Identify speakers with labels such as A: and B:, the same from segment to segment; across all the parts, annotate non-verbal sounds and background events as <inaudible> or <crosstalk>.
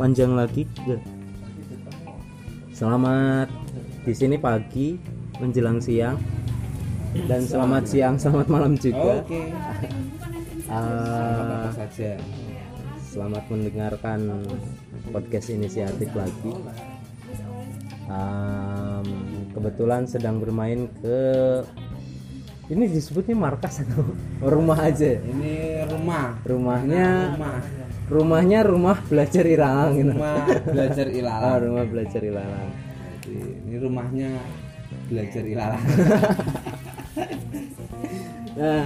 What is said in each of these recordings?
A: panjang lagi selamat di sini pagi menjelang siang dan selamat siang selamat malam juga
B: Oke. Apa saja.
A: selamat mendengarkan podcast inisiatif lagi Em, kebetulan sedang bermain ke ini disebutnya markas atau <laughs> rumah aja
B: Ini rumah.
A: rumahnya
B: Rumah.
A: Rumahnya rumah belajar Iralang gitu
B: Rumah belajar ilalang.
A: rumah belajar Ilalang
B: Jadi, Ini rumahnya belajar ilalang. <laughs>
A: nah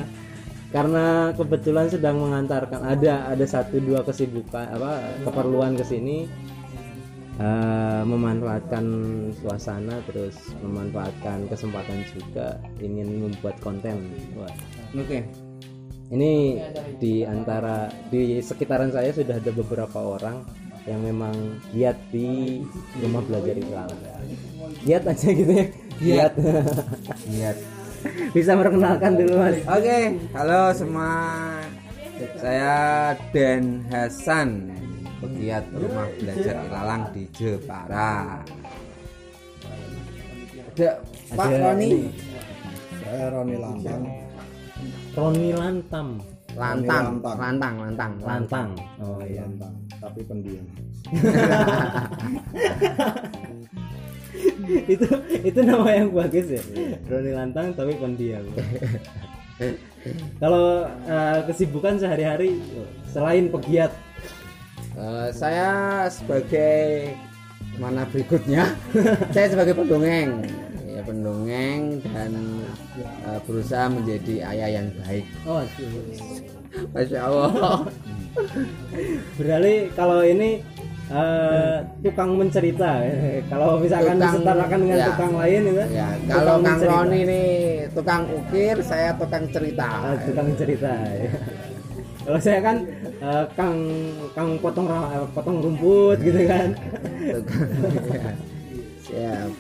A: karena kebetulan sedang mengantarkan ada ada satu dua kesibukan apa keperluan ke sini eh, memanfaatkan suasana terus memanfaatkan kesempatan juga ingin membuat konten
B: Oke.
A: Ini di antara di sekitaran saya sudah ada beberapa orang yang memang giat di rumah belajar Islam giat aja gitu ya giat
B: Lihat.
A: bisa memperkenalkan dulu mas
B: Oke, halo semua. Saya Dan Hasan, pegiat rumah belajar ilalang di Jepara. Ada Pak Roni
C: Saya Roni Lantang.
A: Roni Lantam.
B: Lantang,
C: Lantang.
B: lantang, lantang,
A: Lantang. Oh iya.
C: Lantang, tapi pendiam. <laughs>
A: itu itu nama yang bagus ya. Roni Lantang tapi pendiam. Kalau eh, kesibukan sehari-hari selain pegiat.
B: Eh, saya sebagai mana berikutnya? <laughs> Saya sebagai pendongeng pendongeng dan eh, berusaha menjadi ayah yang baik
A: oh
B: masya allah
A: berarti kalau ini eh, tukang mencerita kalau misalkan
B: Tukang-
A: disetarakan dengan
B: ya.
A: tukang lain itu
B: ya
A: tukang
B: kalau kang. Roni ini tukang ukir saya tukang cerita
A: Ah, tukang cerita ya. kalau saya kan eh, kang kang potong eh, potong rumput gitu kan
B: tukang <laughs> ya. siap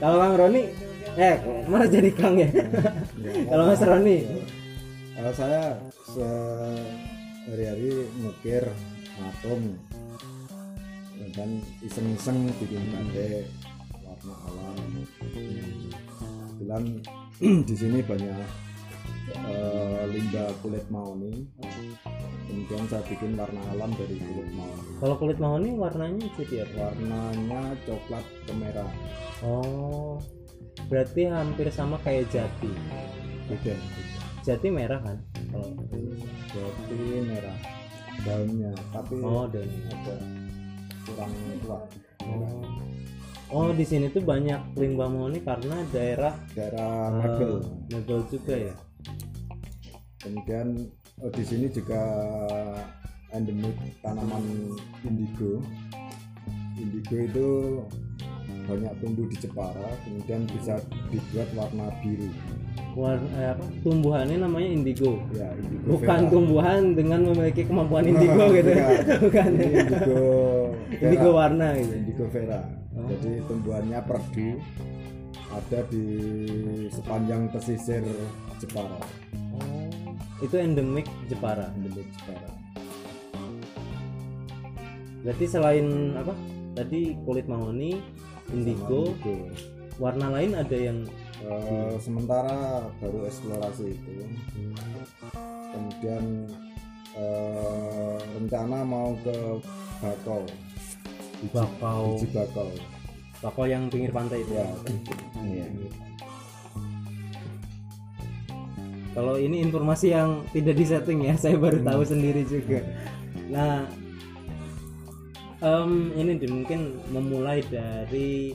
A: kalau kang Roni eh mana jadi kang ya kalau mas Roni
C: Kalau saya sehari-hari ngukir atom dan iseng-iseng bikin batik warna alam. Kebetulan <clears throat> di sini banyak eh, limbah kulit mahoni. Kemudian saya bikin warna alam dari kulit mahoni.
A: kalau kulit mahoni warnanya jadi apa
C: Warnanya coklat kemerah.
A: oh berarti hampir sama kayak jati
C: Beda.
A: jati merah kan kalau
C: Jadi merah daunnya, tapi
A: oh dan
C: ada kurang kuat.
A: oh. oh di sini tuh banyak limbah mahoni karena daerah
C: Daerah
A: eh,
C: Magel.
A: Magel juga ya
C: Kemudian oh, di sini juga endemik tanaman indigo. Indigo itu banyak tumbuh di Jepara, kemudian bisa dibuat warna biru.
A: warna eh, apa tumbuhannya namanya indigo
C: Ya, indigo
A: bukan
C: vera.
A: tumbuhan dengan memiliki kemampuan indigo <laughs> gitu
C: Bukan. <laughs>
A: bukan
C: Ini indigo
A: indigo warna gitu
C: Indigo vera.
A: Oh.
C: Jadi tumbuhannya perdu ada di sepanjang pesisir Jepara,
A: itu endemik Jepara.
C: Endemik Jepara.
A: berarti selain apa? Tadi kulit mahoni indigo
C: Indigo.
A: warna lain ada yang
C: Eh, sementara baru eksplorasi itu. Kemudian eh, rencana mau ke bakau.
A: Bakau.
C: Bakau
A: bakau yang pinggir pantai itu.
C: Ya
B: Iya.
A: Kalau ini informasi yang tidak disetting ya <laughs> saya baru tahu sendiri juga. Nah em, ini mungkin memulai dari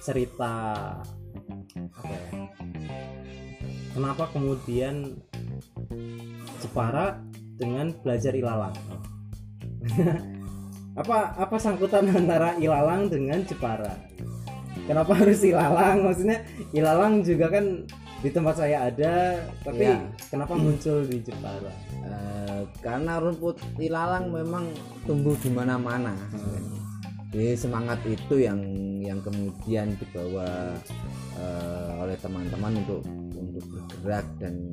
A: cerita apa ya kenapa kemudian Jepara dengan belajar ilalang? <laughs> Apa apa sangkutan <laughs> antara ilalang dengan Jepara? Kenapa harus ilalang? Maksudnya ilalang juga kan di tempat saya ada tapi
B: Iya.
A: kenapa muncul di Jepara
B: Eh, karena rumput ilalang memang tumbuh di mana-mana. Jadi semangat itu yang yang kemudian dibawa eh, oleh teman-teman untuk untuk bergerak dan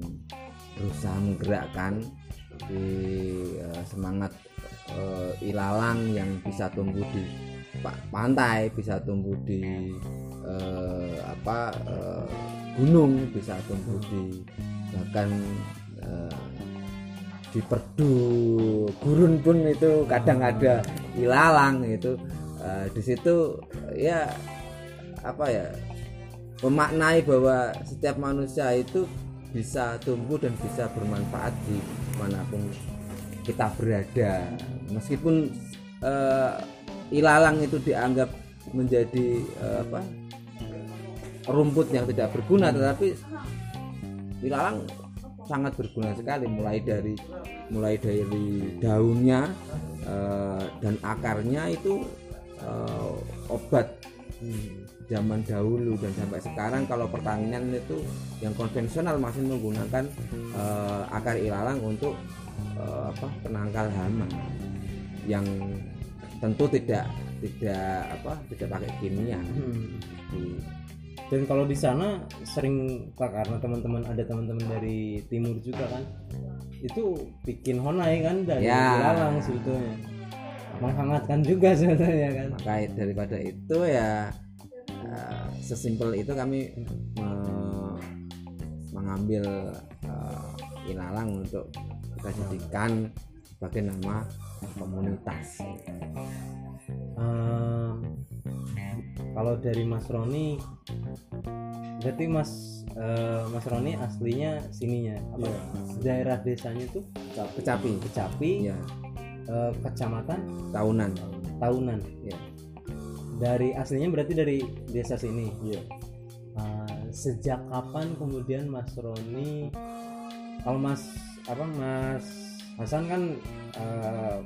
B: berusaha menggerakkan di eh, semangat eh, ilalang yang bisa tumbuh di pa- pantai bisa tumbuh di eh, apa eh, gunung bisa tumbuh di bahkan eh, di perdu. Gurun pun itu kadang ada ilalang itu Eh, di situ ya apa ya memaknai bahwa setiap manusia itu bisa tumbuh dan bisa bermanfaat di mana pun kita berada. Meskipun eh, ilalang itu dianggap menjadi eh, apa rumput yang tidak berguna tetapi ilalang sangat berguna sekali mulai dari mulai dari daunnya eh, dan akarnya itu eh, obat zaman dahulu dan sampai sekarang kalau pertanian itu yang konvensional masih menggunakan eh, akar ilalang untuk eh, apa penangkal hama yang tentu tidak tidak apa tidak pakai kimia
A: Hmm. Dan kalau di sana sering karena teman-teman ada teman-teman dari timur juga kan itu bikin honai kan dari
B: Ya.
A: ilalang sebetulnya. Menghangatkan juga sebenarnya kan.
B: Maka daripada itu ya eh, sesimpel itu kami me- mengambil ilalang untuk kita jadikan sebagai nama komunitas
A: Ehm, kalau dari Mas Roni berarti Mas eh, Mas Roni aslinya sininya apa
C: Iya.
A: daerah desanya tuh?
B: Kecapi.
A: Kecapi.
B: Ya
A: eh, kecamatan?
B: Tahunan
A: Tahunan
B: ya
A: dari aslinya berarti dari desa sini?
C: Iya.
A: Uh, sejak kapan kemudian Mas Roni kalau Mas apa Mas Hasan kan uh,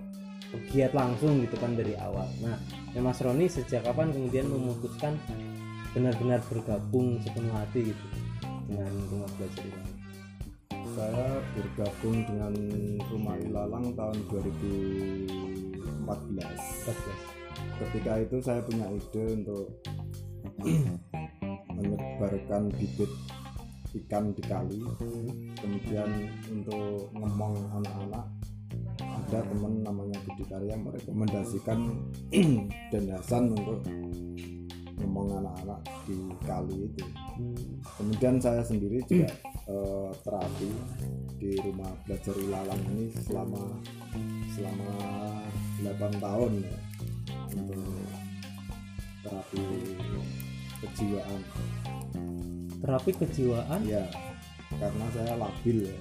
A: pegiat langsung gitu kan dari awal. Nah ya Mas Roni sejak kapan kemudian memutuskan benar-benar bergabung sepenuh hati gitu dengan rumah belajar ini?
C: Saya bergabung dengan rumah ilalang tahun 2014 ketika itu saya punya ide untuk menyebarkan bibit ikan di kali kemudian untuk ngomong anak-anak ada teman namanya Budi Karya merekomendasikan <clears throat> dendasan untuk ngomong anak-anak di kali itu. Kemudian saya sendiri juga eh, terapi di rumah belajar ilalang ini selama selama 8 tahun ya untuk terapi kejiwaan.
A: Terapi kejiwaan?
C: Ya karena saya labil ya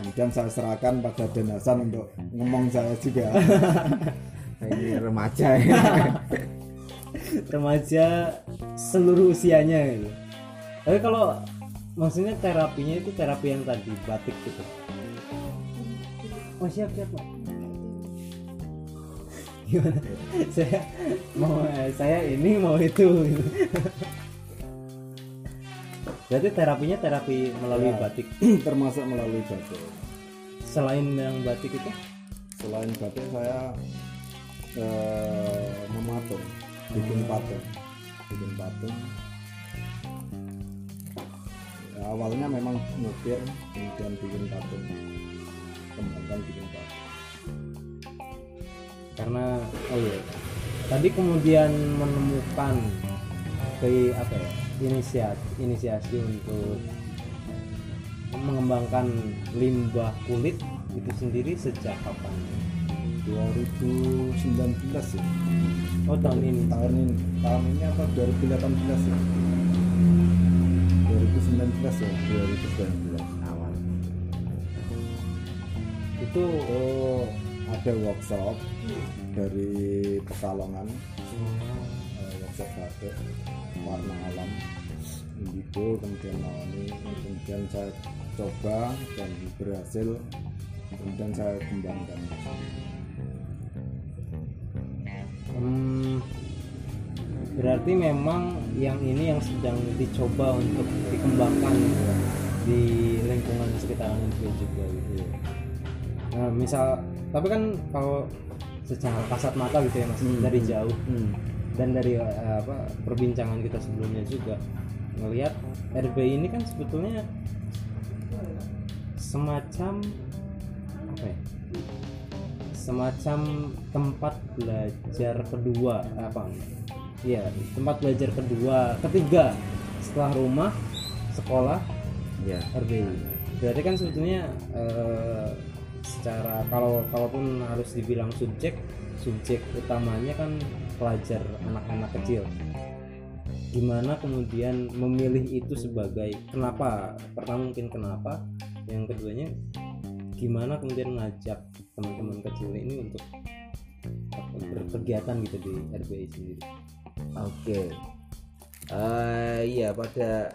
C: kemudian saya serahkan pada denasan untuk ngomong saya juga
B: ini remaja ya
A: remaja seluruh usianya gitu. Tapi kalau maksudnya terapinya itu terapi yang tadi batik gitu. Oh siap siap. Gimana? saya mau eh, saya ini mau itu. Gitu. Berarti terapinya terapi melalui
C: Ya.
A: batik. <clears throat>
C: termasuk melalui batik.
A: Selain yang batik itu,
C: selain batik saya eh, mematung. Bikin patung. Bikin patung. Ya, awalnya memang ngukir kemudian bikin patung. Kembangkan bikin patung.
A: Karena oh iya. Tadi kemudian menemukan ke apa ya inisiasi inisiasi untuk mengembangkan limbah kulit itu sendiri sejak kapan?
C: 2019 ya.
A: Oh tahun ini.
C: Tahun ini. Tahun ini atau 2018 ya. 2019 ya?
B: 2019 awal.
A: Itu
C: oh ada workshop dari Pekalongan. Eh, batik warna alam indigo kemudian naoni kemudian saya coba dan berhasil kemudian saya kembangkan
A: Hmm, berarti memang yang ini yang sedang dicoba untuk dikembangkan di lingkungan sekitaran itu juga gitu ya. Nah, misal tapi kan kalau secara kasat mata gitu ya mas
B: Hmm.
A: dari jauh
B: hmm.
A: Dan dari eh, apa perbincangan kita sebelumnya juga ngelihat RB ini kan sebetulnya semacam apa ya semacam tempat belajar kedua apa? Ya tempat belajar kedua ketiga setelah rumah sekolah
B: ya
A: RBI berarti kan sebetulnya eh, secara kalau kalaupun harus dibilang subjek subjek utamanya kan pelajar anak-anak kecil gimana kemudian memilih itu sebagai kenapa pertama mungkin kenapa yang keduanya gimana kemudian ngajak teman-teman kecil ini untuk berkegiatan gitu di RBI sendiri
B: Oke. Eh iya pada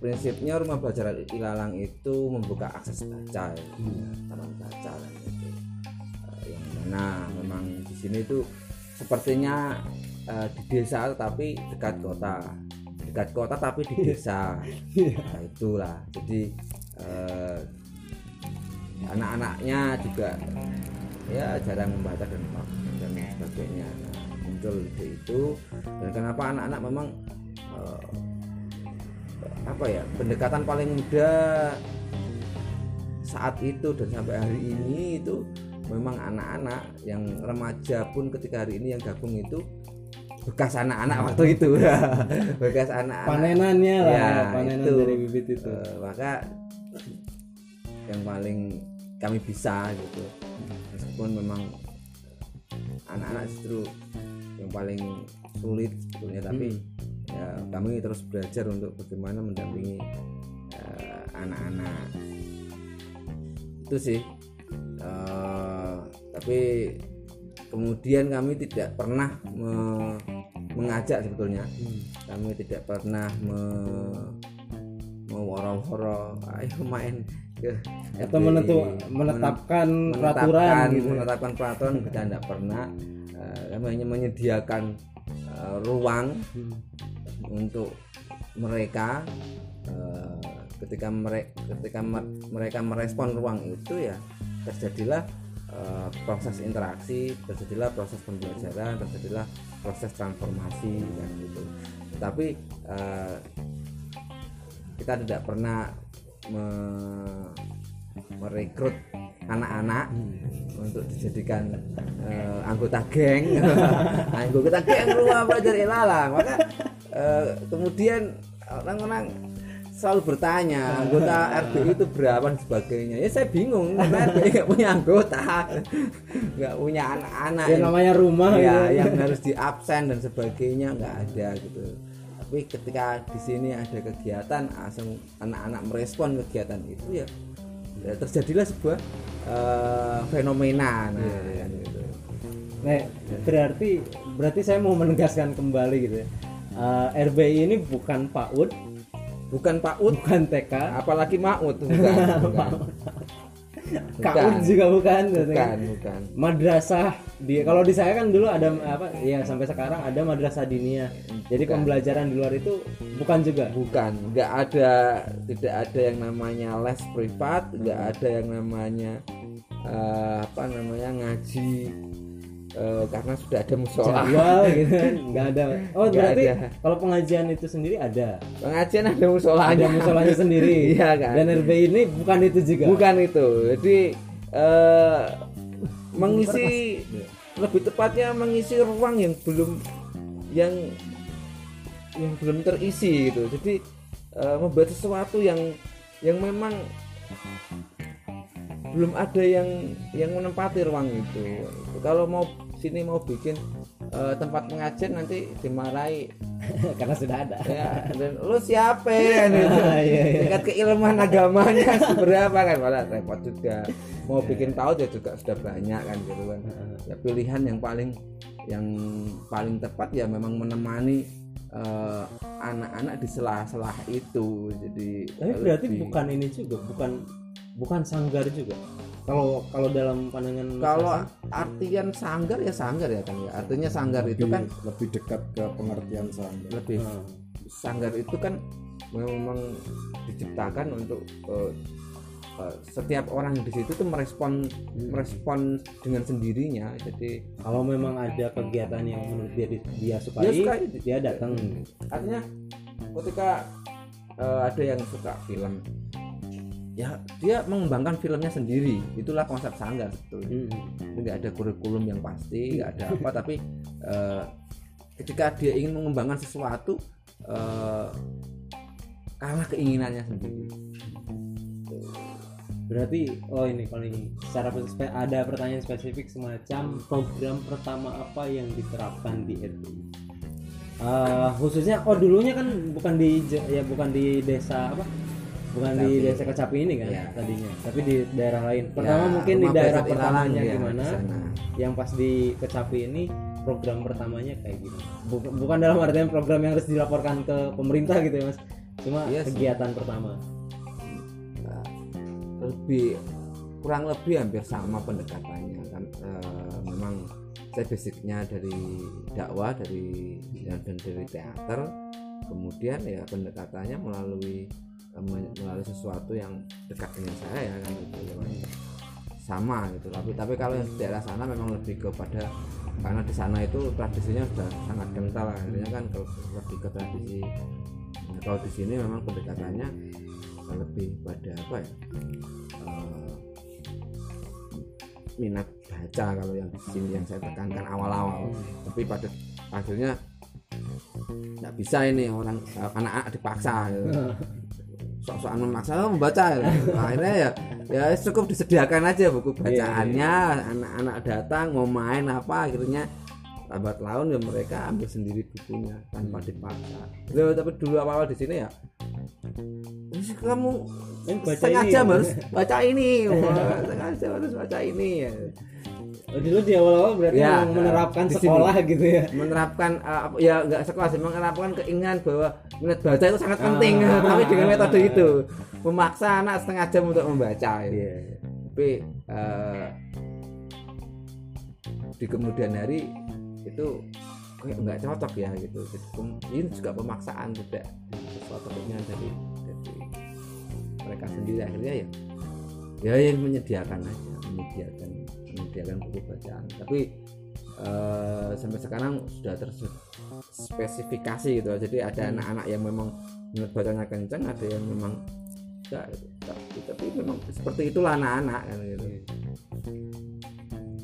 B: prinsipnya rumah belajar Ilalang itu membuka akses baca ya. taman baca kan itu. Eh, yang mana memang di sini itu sepertinya eh, di desa tapi dekat kota. Dekat kota tapi di desa. Nah, itulah. Jadi eh, anak-anaknya juga ya jarang membaca dan dan sebagainya nah, muncul ide itu dan kenapa anak-anak memang eh, apa ya pendekatan paling mudah saat itu dan sampai hari ini itu memang anak-anak yang remaja pun ketika hari ini yang gabung itu bekas anak-anak waktu <laughs> itu. <laughs> Bekas anak-anak.
A: Panenannya lah
B: Ya,
A: panenan
B: itu.
A: dari bibit itu.
B: Eh, maka yang paling kami bisa gitu. Meskipun memang anak-anak justru yang paling sulit sebetulnya tapi ya kami terus belajar untuk bagaimana mendampingi eh, anak-anak. Itu sih Eh, tapi kemudian kami tidak pernah me- mengajak sebetulnya. Kami tidak pernah me meworo-woro ayo main ke
A: atau menentu
B: Men-
A: menetapkan
B: menetapkan
A: peraturan gitu
B: menetapkan peraturan kita tidak pernah. Eh, kami hanya menyediakan eh, ruang
A: Hmm.
B: untuk mereka eh, ketika mereka ketika mer- mereka merespon ruang itu ya terjadilah eh, proses interaksi terjadilah proses pembelajaran terjadilah proses transformasi kan gitu. Tetapi eh, kita tidak pernah me- merekrut anak-anak untuk dijadikan eh, anggota geng. <laughs> Anggota geng rumah belajar ilalang maka eh, kemudian orang-orang selalu bertanya anggota RBI itu berapa dan sebagainya. Ya saya bingung karena RBI nggak punya anggota <laughs> nggak punya anak-anak.
A: Ya
B: yang-
A: namanya rumah
B: ya yang harus di absen dan sebagainya nggak ada gitu. Tapi ketika di sini ada kegiatan langsung anak-anak merespon kegiatan itu ya, ya terjadilah sebuah eh, fenomena nah
A: Iya,
B: kan gitu.
A: Nah, berarti berarti saya mau menegaskan kembali gitu ya. Eh, RBI ini bukan PAUD,
B: bukan PAUD
A: bukan TK,
B: apalagi MAUD <laughs> bukan. Bukan.
A: KUD juga bukan,
B: bukan bukan.
A: Madrasah. Di kalau di saya kan dulu ada apa ya sampai sekarang ada madrasah diniyah. Jadi
B: Bukan.
A: pembelajaran di luar itu bukan juga.
B: bukan. Nggak ada tidak ada yang namanya les privat nggak ada yang namanya eh, apa namanya ngaji eh, karena sudah ada musola
A: gitu kan, <laughs> nggak ada. Oh,
B: Nggak
A: berarti
B: ada.
A: kalau pengajian itu sendiri ada.
B: pengajian ada musolanya
A: Ada musolanya <laughs> sendiri.
B: iya kan
A: Dan RBI ini bukan itu juga.
B: bukan itu jadi eh, mengisi lebih tepatnya mengisi ruang yang belum yang yang belum terisi gitu jadi eh, membuat sesuatu yang yang memang belum ada yang yang menempati ruang itu kalau mau sini mau bikin eh, tempat pengajian nanti dimarahi. <laughs>
A: Karena sudah ada.
B: ya dan lu siapa kan <laughs> itu
A: Iya, iya.
B: tingkat keilmuan agamanya <laughs> seberapa kan? Malah repot juga. Mau bikin paut ya juga sudah banyak kan gitu kan. Ya pilihan yang paling yang paling tepat ya memang menemani eh, anak-anak di sela-sela itu. Jadi
A: Tapi berarti
B: lebih-
A: bukan ini juga, bukan bukan sanggar juga. Kalau kalau dalam pandangan
B: kalau artian sanggar ya sanggar ya kan ya. Artinya sanggar itu
C: lebih,
B: kan
C: lebih dekat ke pengertian sanggar.
B: Lebih.
A: Hmm.
B: sanggar itu kan memang diciptakan untuk eh, eh, setiap orang di situ tuh merespon merespon dengan sendirinya. Jadi
A: kalau memang ada kegiatan yang menurut dia dia sukai,
B: Dia sukai.
A: dia datang.
B: artinya ketika eh, ada yang suka film ya dia mengembangkan filmnya sendiri itulah konsep sanggar sebetulnya
A: Hmm.
B: Nggak ada kurikulum yang pasti nggak ada apa tapi eh, ketika dia ingin mengembangkan sesuatu eh, karena keinginannya sendiri
A: Berarti oh ini kalau ini secara ada pertanyaan spesifik semacam program pertama apa yang diterapkan di RBI? Eh, khususnya oh dulunya kan bukan di ya bukan di desa apa? Bukan di desa Kecapi ini kan
B: Iya.
A: tadinya, tapi di daerah lain. Pertama
B: Ya,
A: mungkin di daerah pertamanya
B: ya,
A: gimana?
B: di sana.
A: Yang pas di Kecapi ini program pertamanya kayak gimana? Bukan, dalam artian program yang harus dilaporkan ke pemerintah gitu ya mas, cuma
B: Iya sih.
A: kegiatan pertama.
B: lebih kurang lebih hampir sama pendekatannya kan eh, memang saya basicnya dari dakwah dari dan dari teater kemudian ya pendekatannya melalui me- melalui sesuatu yang dekat dengan saya ya kan? Gitu sama gitu. Tapi tapi kalau yang daerah sana memang lebih kepada karena di sana itu tradisinya sudah sangat kental akhirnya kan kalau lebih ke tradisi. Nah, kalau di sini memang pendekatannya lebih pada apa ya? Eh, minat baca kalau yang di sini yang saya tekankan awal-awal. Tapi pada akhirnya nggak bisa ini orang anak-anak dipaksa gitu. <laughs> sok-sokan memaksa "Oh, membaca gitu. akhirnya ya ya cukup disediakan aja buku bacaannya. anak-anak datang mau main apa akhirnya lambat laun ya mereka ambil sendiri bukunya tanpa dipaksa. Loh, tapi dulu awal-awal di sini ya "Wis, kamu
A: baca
B: setengah
A: ini ya?"
B: harus baca ini. <laughs> Wah, jam harus baca ini ya
A: Oh, dulu di awal-awal berarti
B: Ya,
A: menerapkan
B: di sini.
A: sekolah gitu ya.
B: menerapkan uh, ya nggak sekolah sih menerapkan keinginan bahwa minat baca itu sangat penting <laughs> tapi dengan metode itu memaksa anak setengah jam untuk membaca ya.
A: Iya.
B: tapi uh, di kemudian hari itu kayak nggak cocok ya gitu ini juga pemaksaan tidak sesuatu keinginan dari dari mereka sendiri akhirnya ya ya yang menyediakan aja menyediakan menyediakan buku bacaan. Tapi eh, sampai sekarang sudah terspesifikasi gitu. Jadi ada anak-anak yang memang minat bacanya kenceng ada yang memang enggak gitu. tapi, tapi memang seperti itulah anak-anak kan gitu.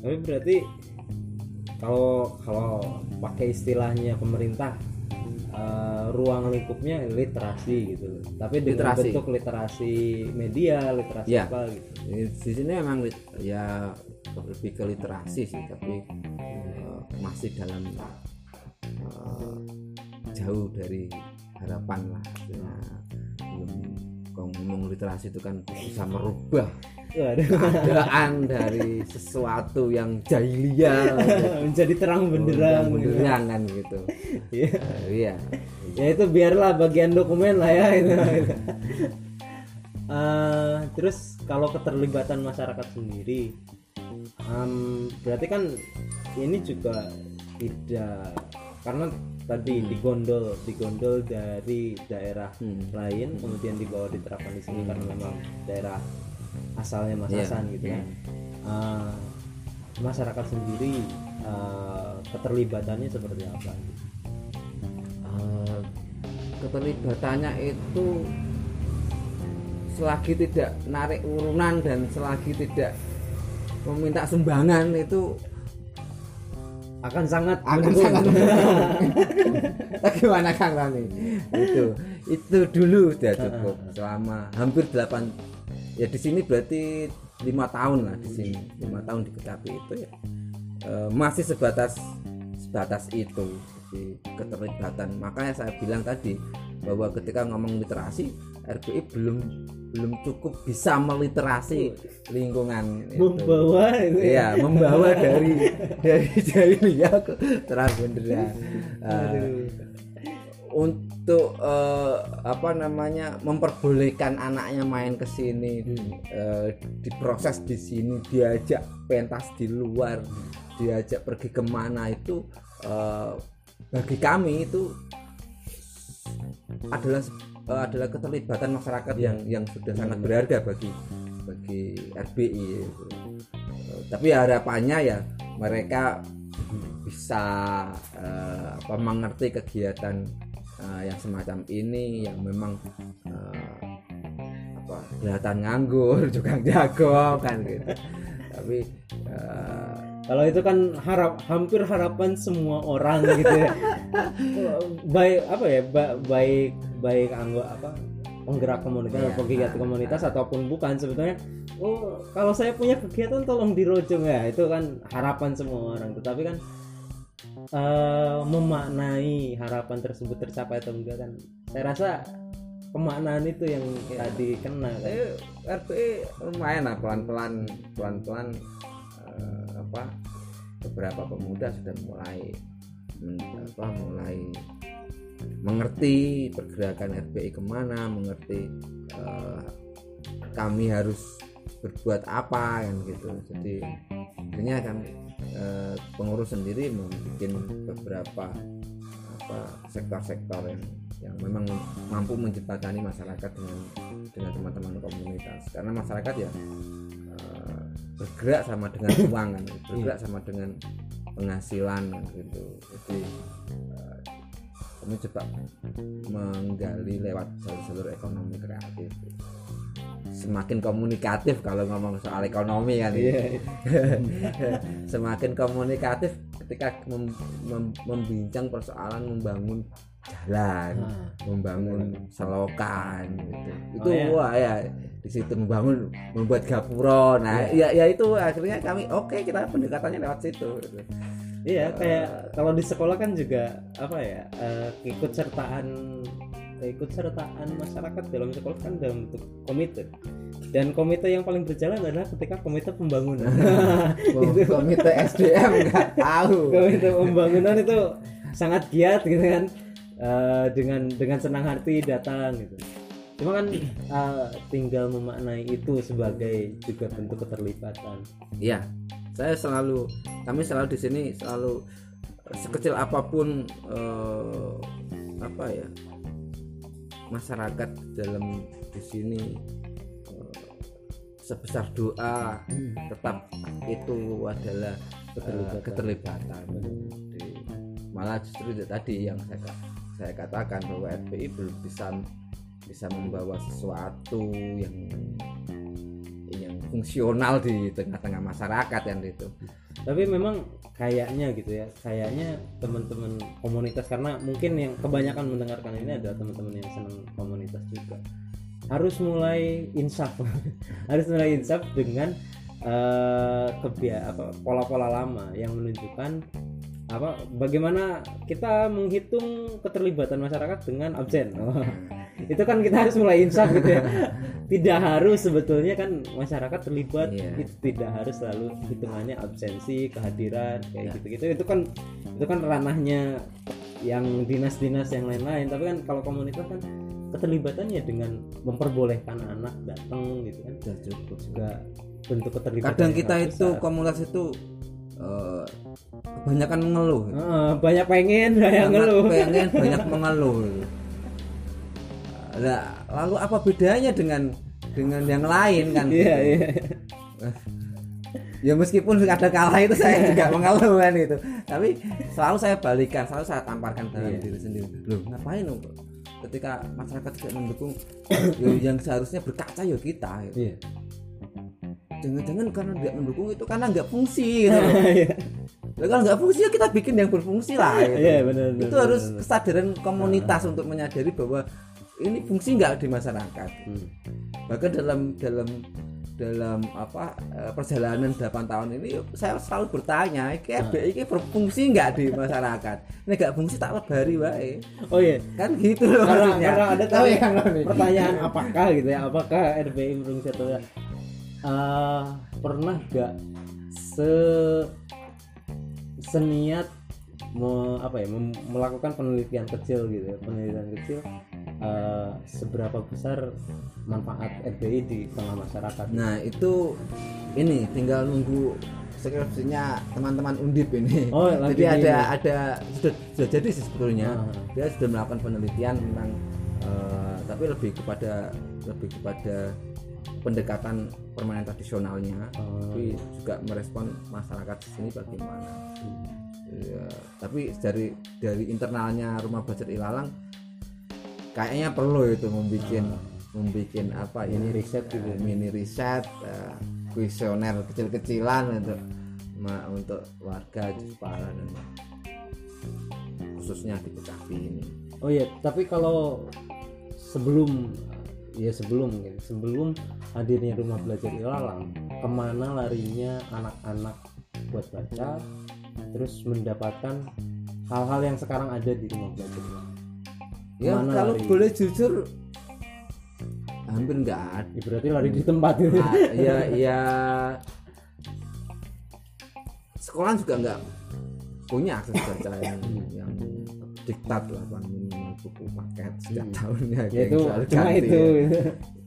A: Tapi berarti kalau kalau pakai istilahnya pemerintah eh, ruang lingkupnya literasi gitu. Tapi dengan
B: Literasi.
A: bentuk literasi media, literasi
B: Iya.
A: apa gitu.
B: Di- sini memang lit- ya lebih ke literasi sih tapi eh, masih dalam eh, jauh dari harapan lah artinya belum kalau ngomong literasi itu kan bisa merubah
A: Waduh,
B: keadaan dari sesuatu yang jahiliyah <laughs>
A: menjadi terang benderang. gitu.
B: benderang kan gitu
A: Iya.
B: Iya
A: ya itu biarlah bagian dokumen lah ya itu. <laughs> Eh, terus kalau keterlibatan masyarakat sendiri, em, berarti kan ini juga tidak karena tadi digondol digondol dari daerah
B: Hmm.
A: lain kemudian dibawa diterapkan di sini karena memang daerah asalnya Mas
B: Iya.
A: Hasan gitu kan Eh, masyarakat sendiri eh, keterlibatannya seperti apa
B: Eh, keterlibatannya itu selagi tidak narik urunan dan selagi tidak meminta sumbangan itu
A: akan sangat
B: akan
A: mendukung.
B: sangat bagaimana <laughs> Kang Rani? Itu itu dulu sudah cukup selama hampir 8 ya di sini berarti lima tahun lah di sini. Lima tahun di Kecapi itu ya. Eh, masih sebatas sebatas itu di keterlibatan makanya saya bilang tadi bahwa ketika ngomong literasi RBI belum belum cukup bisa meliterasi lingkungan
A: membawa itu ya.
B: Iya, membawa dari dari <laughs> jahiliyah ke terang benderang. Eh, untuk eh, apa namanya memperbolehkan anaknya main ke sini eh, diproses di sini diajak pentas di luar diajak pergi ke mana itu eh, bagi kami itu adalah eh, adalah keterlibatan masyarakat yang yang sudah sangat berharga bagi bagi RBI itu. Eh, tapi harapannya ya mereka bisa eh, apa mengerti kegiatan eh, yang semacam ini yang memang eh, apa kelihatan nganggur <laughs> tukang jago kan gitu tapi eh,
A: Kalau itu kan harap hampir harapan semua orang gitu ya. <laughs> baik apa ya? ba- baik baik anggota apa? penggerak komunitas,
B: Iya.
A: pegiat komunitas ataupun bukan sebetulnya. Oh, kalau saya punya kegiatan tolong dirojong ya. Itu kan harapan semua orang. Tetapi kan eh, memaknai harapan tersebut tercapai atau enggak kan? Saya rasa pemaknaan itu yang tadi kena kan.
B: eh, RPI lumayan lah pelan-pelan pelan-pelan apa beberapa pemuda sudah mulai apa mulai mengerti pergerakan RPI ke mana mengerti eh, kami harus berbuat apa kan gitu. Jadi akhirnya kan eh, pengurus sendiri membuat beberapa apa sektor-sektor yang yang memang mampu menjembatani masyarakat dengan dengan teman-teman komunitas. Karena masyarakat ya bergerak sama dengan <coughs> uang kan bergerak sama dengan penghasilan kan, gitu. Jadi eh, kami coba menggali lewat jalur-jalur ekonomi kreatif semakin komunikatif kalau ngomong soal ekonomi kan
A: Iya. <laughs>
B: semakin komunikatif ketika mem- mem- membincang persoalan membangun jalan
A: Nah.
B: membangun selokan gitu. itu
A: Oh, iya.
B: wah ya di situ membangun membuat gapura nah ya ya itu akhirnya kami oke kita pendekatannya lewat situ gitu.
A: Iya, kayak kalau di sekolah kan juga apa ya eh, ikut sertaan ikut sertaan masyarakat dalam sekolah kan dalam bentuk komite dan komite yang paling berjalan adalah ketika komite pembangunan <laughs>
B: Kom- komite SDM nggak tahu
A: komite pembangunan itu sangat giat gitu kan Eh, dengan dengan senang hati datang gitu. Cuma kan eh, tinggal memaknai itu sebagai juga bentuk keterlibatan.
B: Iya, saya selalu kami selalu di sini selalu sekecil apa pun eh, apa ya masyarakat dalam di sini sebesar doa tetap itu adalah keterlibatan. Di- malah justru tadi yang saya saya katakan bahwa FPI belum bisa bisa membawa sesuatu yang yang fungsional di tengah-tengah masyarakat yang itu.
A: tapi memang kayaknya gitu ya kayaknya teman-teman komunitas karena mungkin yang kebanyakan mendengarkan ini adalah teman-teman yang senang komunitas juga harus mulai insaf <laughs> harus mulai insaf dengan eh, kebia pola-pola lama yang menunjukkan apa bagaimana kita menghitung keterlibatan masyarakat dengan absen Oh, itu kan kita harus mulai insaf gitu ya tidak harus sebetulnya kan masyarakat terlibat
B: Iya.
A: itu tidak harus selalu hitungannya absensi kehadiran
B: Ya.
A: kayak gitu gitu itu kan itu kan ranahnya yang dinas-dinas yang lain-lain tapi kan kalau komunitas kan keterlibatannya dengan memperbolehkan anak datang gitu kan
B: Sudah cukup.
A: juga bentuk keterlibatan
B: Kadang kita itu
A: besar.
B: komunitas itu eh, kebanyakan mengeluh.
A: Heeh, banyak pengen banyak ngeluh
B: pengen <laughs> banyak mengeluh. Lah, lalu apa bedanya dengan dengan yang lain kan?
A: iya
B: gitu.
A: iya <laughs>
B: Ya meskipun ada kalah itu saya juga mengeluh kan itu. Tapi selalu saya balikan, selalu saya tamparkan dalam
A: Iya.
B: diri sendiri. Loh, ngapain loh? Ketika masyarakat tidak mendukung, <coughs> yang seharusnya berkaca ya kita. gitu. Jangan-jangan karena tidak mendukung itu karena nggak fungsi gitu. <laughs>
A: Iya.
B: Kalau nggak fungsi ya kita bikin yang berfungsi lah gitu.
A: Iya, benar,
B: itu
A: benar,
B: harus
A: benar.
B: kesadaran komunitas untuk menyadari bahwa ini fungsi nggak di masyarakat
A: Hmm.
B: bahkan dalam dalam dalam apa eh, perjalanan 8 tahun ini saya selalu bertanya ini FBI ini berfungsi nggak di masyarakat ini nggak fungsi tak lebari wae
A: oh iya
B: kan gitu loh
A: karena,
B: maksudnya.
A: karena ada
B: Tahu ya, <laughs>
A: pertanyaan apakah gitu ya apakah RBI berfungsi atau tidak Eh, pernah gak se seniat me- apa ya mem- melakukan penelitian kecil gitu ya penelitian kecil eh, seberapa besar manfaat RBI di tengah masyarakat
B: Nah itu ini tinggal nunggu skripsinya teman-teman undip ini.
A: Oh,
B: jadi ada
A: ini.
B: ada sudah sudah jadi sih sebetulnya
A: Ah.
B: dia sudah melakukan penelitian tentang eh, tapi lebih kepada lebih kepada pendekatan permainan tradisionalnya,
A: Oh,
B: tapi juga merespon masyarakat di sini bagaimana. Iya, tapi dari dari internalnya rumah belajar Ilalang kayaknya perlu itu membuat membuat apa ini
A: riset gitu.
B: eh, mini riset eh, kuesioner kecil-kecilan untuk ma- untuk warga Jepara dan khususnya di Betawi ini
A: Oh iya, tapi kalau sebelum ya sebelum mungkin sebelum hadirnya rumah belajar Ilalang, ke mana larinya anak-anak buat baca, terus mendapatkan hal-hal yang sekarang ada di rumah belajar Ilalang.
B: ya
A: Ke mana
B: kalau
A: lari?
B: boleh jujur hampir nggak ada
A: Ya, berarti lari di tempat.
B: Ah, ya ya sekolah juga nggak punya akses baca yang, yang diktat lah Bang. Buku paket setiap tahunnya
A: ya itu cuma
B: ganti
A: itu.
B: ya. <laughs>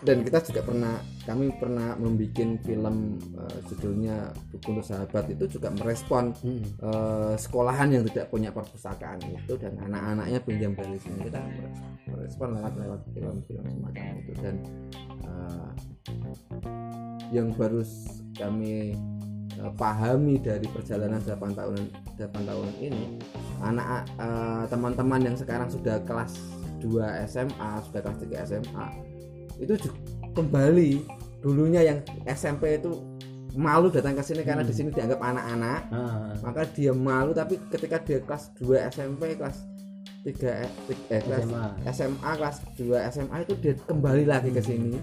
B: dan kita juga pernah kami pernah membuat film eh, judulnya buku untuk sahabat itu juga merespon
A: Hmm.
B: eh, sekolahan yang tidak punya perpustakaan itu dan anak-anaknya pinjam dari sini kita merespon lewat lewat film-film semacam itu dan eh, yang baru kami eh, pahami dari perjalanan 8 tahun 8 tahun ini anak eh, teman-teman yang sekarang sudah kelas 2 SMA sudah kelas 3 SMA itu ju- kembali. Dulunya yang SMP itu malu datang ke sini karena di sini dianggap anak-anak.
A: Ah,
B: maka dia malu tapi ketika dia kelas 2 SMP kelas 3 eh, eh, kelas
A: SMA.
B: SMA kelas 2 SMA itu dia kembali lagi ke sini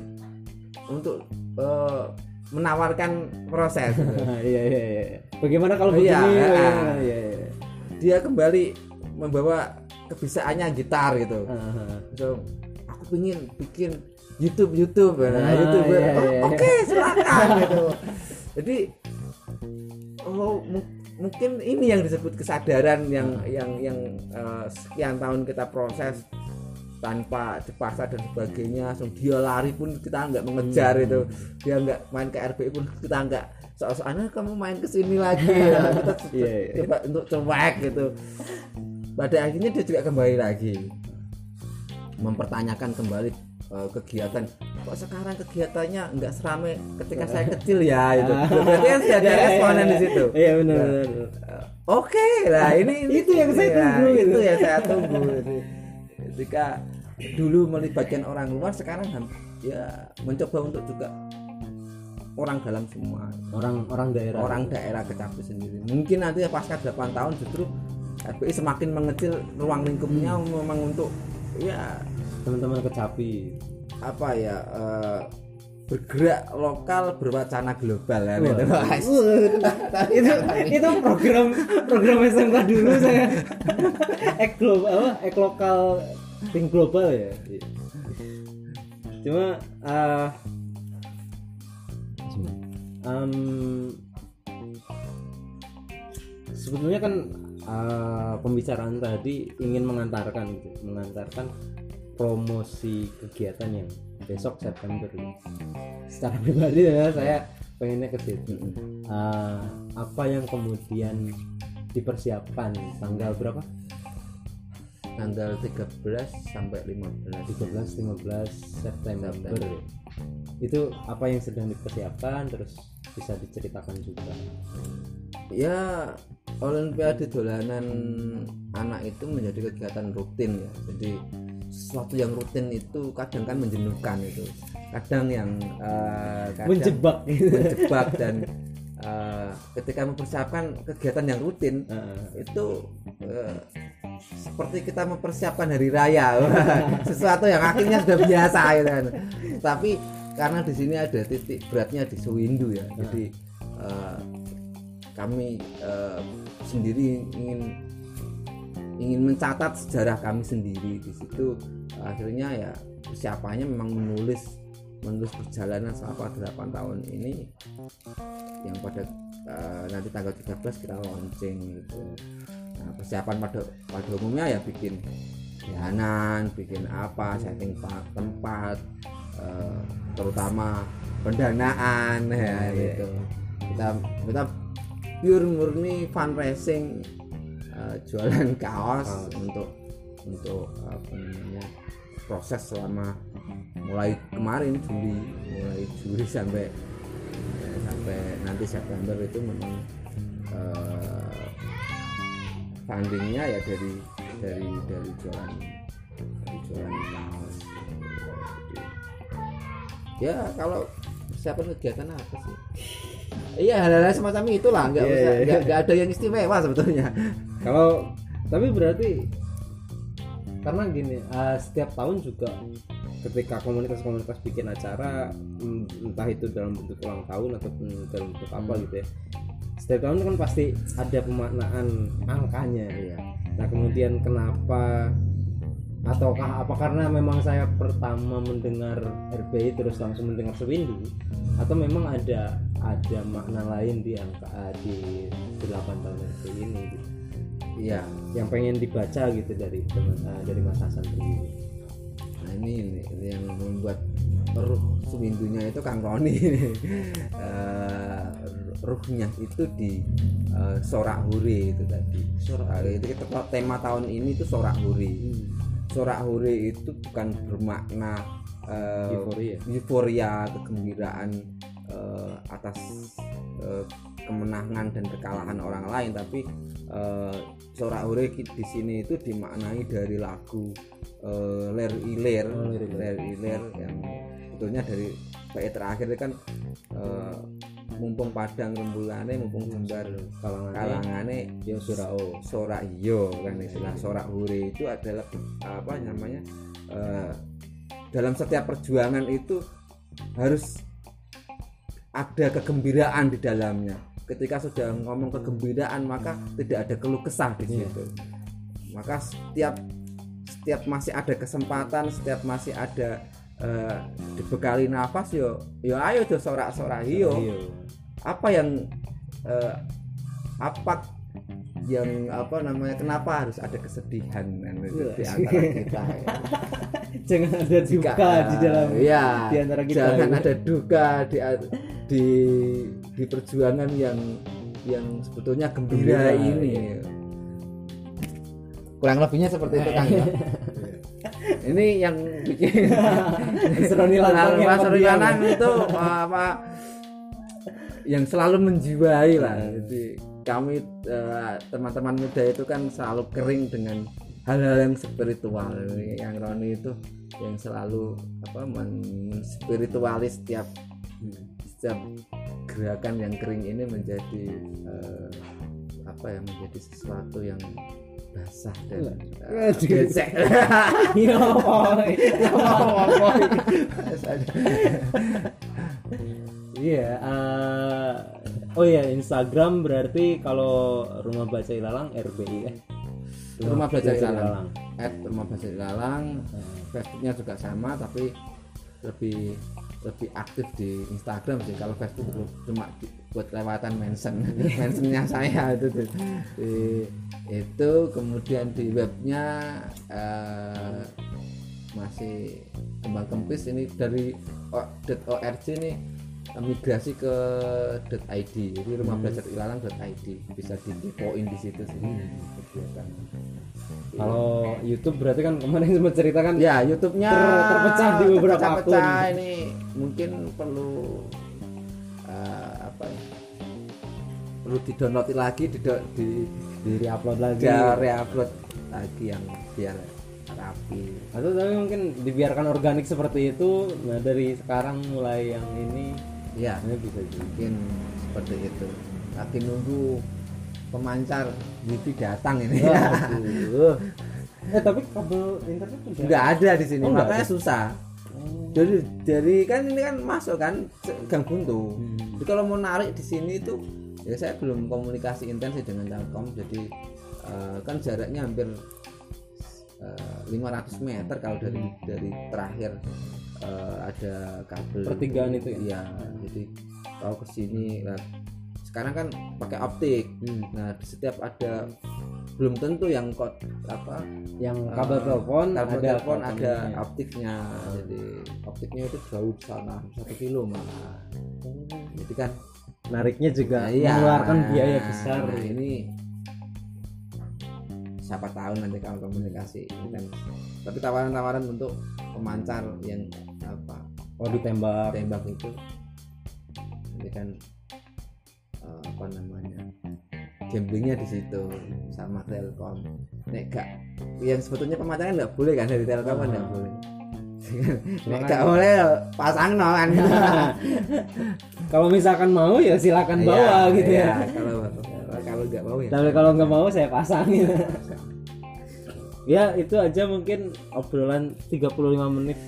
B: untuk eh, menawarkan proses <laughs>
A: iya iya iya. Bagaimana kalau
B: Iya,
A: begini? Bagaimana? Iya iya.
B: dia kembali membawa kebisaannya gitar gitu so aku pengen bikin YouTube YouTube nah,
A: Ah,
B: YouTube
A: iya,
B: Oh,
A: iya.
B: oke silakan gitu jadi oh mu- mungkin ini yang disebut kesadaran yang yang yang eh, sekian tahun kita proses tanpa dipaksa dan sebagainya langsung dia lari pun kita nggak mengejar
A: Hmm.
B: itu dia nggak main ke RBI pun kita nggak soal-soalnya kamu main ke sini lagi ya. <laughs> kita
A: Iya, iya.
B: coba untuk cuek gitu pada akhirnya dia juga kembali lagi mempertanyakan kembali eh, kegiatan kok sekarang kegiatannya nggak serame ketika saya <laughs> kecil ya itu berarti kan sudah ada responan di situ
A: Iya benar
B: Ya.
A: benar.
B: oke lah ini, ini <laughs>
A: Itu yang saya
B: ya,
A: tunggu,
B: itu
A: gitu.
B: yang saya tunggu Jadi, ketika dulu melibatkan orang luar sekarang ya mencoba untuk juga orang dalam semua
A: Orang orang daerah.
B: orang daerah kecapi sendiri mungkin nanti pasca 8 tahun justru RPI semakin mengecil ruang lingkupnya
A: Hmm.
B: memang untuk ya
A: teman-teman kecapi.
B: apa ya eh, bergerak lokal berwacana global ya
A: Wah.
B: gitu.
A: itu itu program program SMK dulu saya <laughs> ek global apa ek lokal think global ya? Cuma eh em, sebetulnya kan eh, pembicaraan tadi ingin mengantarkan gitu mengantarkan promosi kegiatan yang besok September. Ini. secara <laughs> pribadi ya saya pengennya ke situ. Eh, apa yang kemudian dipersiapkan? Tanggal berapa
B: tanggal 13 sampai 15
A: 13 15 September. Itu apa yang sedang dipersiapkan terus bisa diceritakan juga?
B: Ya olimpiade dolanan anak itu menjadi kegiatan rutin ya. Jadi sesuatu yang rutin itu kadang kan menjenuhkan itu. Kadang yang eh, kadang
A: menjebak. <laughs>
B: menjebak dan eh, ketika mempersiapkan kegiatan yang rutin
A: Heeh.
B: itu eh, seperti kita mempersiapkan hari raya. <laughs> Sesuatu yang akhirnya sudah biasa gitu kan. Tapi karena di sini ada titik beratnya di Sewindu ya. Jadi eh, kami eh, sendiri ingin ingin mencatat sejarah kami sendiri. Di situ akhirnya ya persiapannya memang menulis menulis perjalanan selama 8 tahun ini yang pada eh, nanti tanggal 13 kita launching gitu. Nah persiapan pada pada umumnya ya bikin danan bikin apa setting pa- tempat eh, terutama pendanaan <laughs> ya gitu. Kita kita pure murni fundraising eh, jualan kaos. untuk untuk apa namanya proses selama mulai kemarin Juli. Mulai Juli sampai eh, sampai nanti September itu memang eh, fundingnya ya dari dari dari jualan dari jualan kaos Jadi, ya kalau persiapan kegiatan apa sih? Iya hal-hal semacam itulah nggak
A: Iya,
B: usah
A: iya.
B: nggak nggak ada yang istimewa sebetulnya.
A: Kalau tapi berarti karena gini eh, setiap tahun juga ketika komunitas-komunitas bikin acara mm, entah itu dalam bentuk ulang tahun ataupun dalam bentuk apa
B: Hmm.
A: gitu ya setiap tahun kan pasti ada pemaknaan angkanya
B: iya.
A: Nah kemudian kenapa ataukah apa? Karena memang saya pertama mendengar RBI terus langsung mendengar Sewindu atau memang ada ada makna lain di angka di 8 tahun RBI ini gitu
B: iya
A: yang pengen dibaca gitu dari teman eh, dari Mas Hasan sendiri.
B: nah ini, ini yang membuat ruh seminggunya itu Kang Roni. <laughs> Eh, ruhnya itu di eh, sorak hure itu tadi. Sorak itu kita tema tahun ini itu sorak hure sorak hure itu bukan bermakna eh,
A: Euforia.
B: euforia kegembiraan eh, atas eh, kemenangan dan kekalahan orang lain tapi eh, sorak hure ki- di sini itu dimaknai dari lagu eh, ler iler
A: Oh, Ler Iler.
B: ler iler yang sebetulnya dari bait terakhir kan eh, mumpung padang rembulane mumpung jembar
A: Kalangan
B: kalangane
A: Yo Surao.
B: sorak iyo kan istilah sorak hure itu adalah apa namanya eh, dalam setiap perjuangan itu harus ada kegembiraan di dalamnya ketika sudah ngomong kegembiraan maka tidak ada keluh kesah di
A: Iya.
B: situ maka setiap setiap masih ada kesempatan setiap masih ada eh, dibekali nafas yo yo ayo tuh sorak-sorak
A: Iya.
B: apa yang eh, apa yang apa namanya kenapa harus ada kesedihan di antara kita ya. <laughs>
A: Jangan ada duka
B: Jika-
A: di dalam
B: ya,
A: di antara kita.
B: jangan
A: ya.
B: ada duka di di di perjuangan yang yang sebetulnya gembira,
A: Gembira,
B: ini
A: iya.
B: kurang lebihnya seperti itu kan ya <laughs> ini yang bikin <laughs>
A: Mas Roni Lantang yang
B: Mas Roni
A: pendiam.
B: Lantang itu apa yang selalu menjiwai lah
A: Iya.
B: jadi kami eh, teman-teman muda itu kan selalu kering dengan hal-hal yang spiritual yang Roni itu yang selalu apa men- menspiritualis setiap setiap gerakan yang kering ini menjadi eh, apa ya menjadi sesuatu yang basah dan eh,
A: Aduh.
B: becek. <laughs>
A: Iya. Iya, eh, oh iya Instagram berarti kalau rumah baca Ilalang RBI ya.
B: Rumah Baca Ilalang. at rumah baca ilalang Facebooknya juga sama tapi lebih lebih aktif di Instagram sih. Kalau Facebook cuma buat lewatan mention <laughs> mentionnya saya itu tuh. Di- itu. Kemudian di webnya eh, masih kembang kempis. Ini dari .org nih eh, migrasi ke .id jadi rumah belajar ilalang.id bisa dikepoin di situ sih. Kegiatan
A: Kalau YouTube berarti kan kemarin <laughs> sempat ceritakan
B: ya YouTube-nya
A: Ter- terpecah di beberapa
B: terpecah-pecah
A: akun.
B: ini mungkin perlu eh, apa ya perlu di download lagi di di,
A: di upload lagi.
B: di re-upload lagi yang biar rapi
A: Atau tapi mungkin dibiarkan organik seperti itu. Nah dari sekarang mulai yang ini
B: ya
A: ini bisa juga.
B: mungkin seperti itu lagi nunggu pemancar wifi datang ini
A: Waduh. <laughs> eh tapi kabel internet udah
B: nggak ada di sini
A: Oh,
B: makanya
A: ada.
B: susah jadi dari kan ini kan masuk kan gang buntu
A: Hmm.
B: jadi kalau mau narik di sini itu ya saya belum komunikasi intens dengan Telkom jadi eh, kan jaraknya hampir eh, 500 meter kalau dari dari terakhir eh, ada kabel
A: Pertigaan itu ya?
B: iya jadi kalau ke sini sekarang kan pakai optik.
A: Hmm.
B: nah di setiap ada belum tentu yang kod apa
A: yang kabel
B: Eh,
A: telepon
B: kabel
A: ada
B: telepon ada optiknya. Jadi optiknya itu jauh di sana satu kilo malah. Jadi kan
A: nariknya juga
B: nah, iya.
A: mengeluarkan biaya besar.
B: nah, ini siapa tahu nanti kalau komunikasi ini kan tapi tawaran-tawaran untuk pemancar yang apa
A: oh ditembak.
B: tembak itu. Ini kan eh, apa namanya gamblingnya di situ sama Telkom nek gak yang sebetulnya pemancarnya nggak boleh kan dari Telkom kan nggak
A: Ah.
B: boleh <laughs> Gak boleh pasang no kan. <laughs>
A: kalau misalkan mau ya silakan bawa
B: Iya,
A: gitu
B: iya,
A: ya
B: Kalau kalau nggak mau ya.
A: tapi kalau nggak mau saya pasang ya itu aja mungkin obrolan 35 menit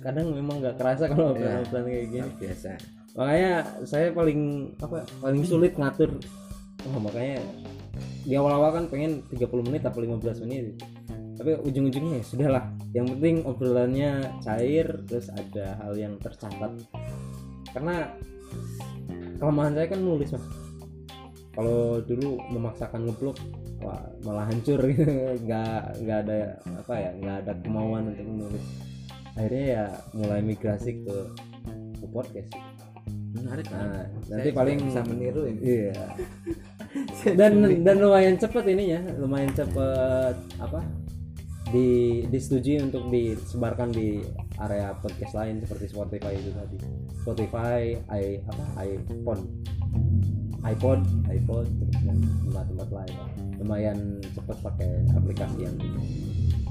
A: kadang memang nggak kerasa kalau
B: Iya.
A: obrolan kayak gini
B: biasa.
A: Makanya saya paling apa paling sulit ngatur. Oh, makanya di awal-awal kan pengen 30 menit atau 15 menit. Tapi ujung-ujungnya ya sudahlah. Yang penting obrolannya cair terus ada hal yang tercatat. Karena kelemahan saya kan nulis mas. Kalau dulu memaksakan ngeblok wah malah hancur. <laughs> Nggak nggak ada apa ya nggak ada kemauan untuk menulis. Akhirnya ya mulai migrasi ke, ke podcast
B: Menarik.
A: Nah,
B: Saya
A: nanti paling
B: bisa meniru ini.
A: Iya. <laughs> dan dan lumayan cepet ininya, lumayan cepet apa? Di disetujui untuk disebarkan di area podcast lain seperti Spotify itu tadi. Spotify, i apa? iPhone, iPod, iPod dan tempat-tempat lain. Lumayan cepet pakai aplikasi yang ini.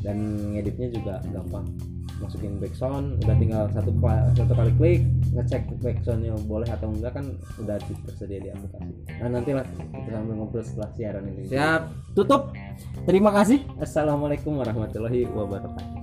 A: Dan ngeditnya juga gampang masukin background udah tinggal satu kali, satu kali klik ngecek backgroundnya boleh atau enggak kan udah di- tersedia di aplikasi. Nah nantilah kita sambil ngobrol setelah siaran ini.
B: Siap.
A: tutup. Terima kasih. Assalamualaikum warahmatullahi wabarakatuh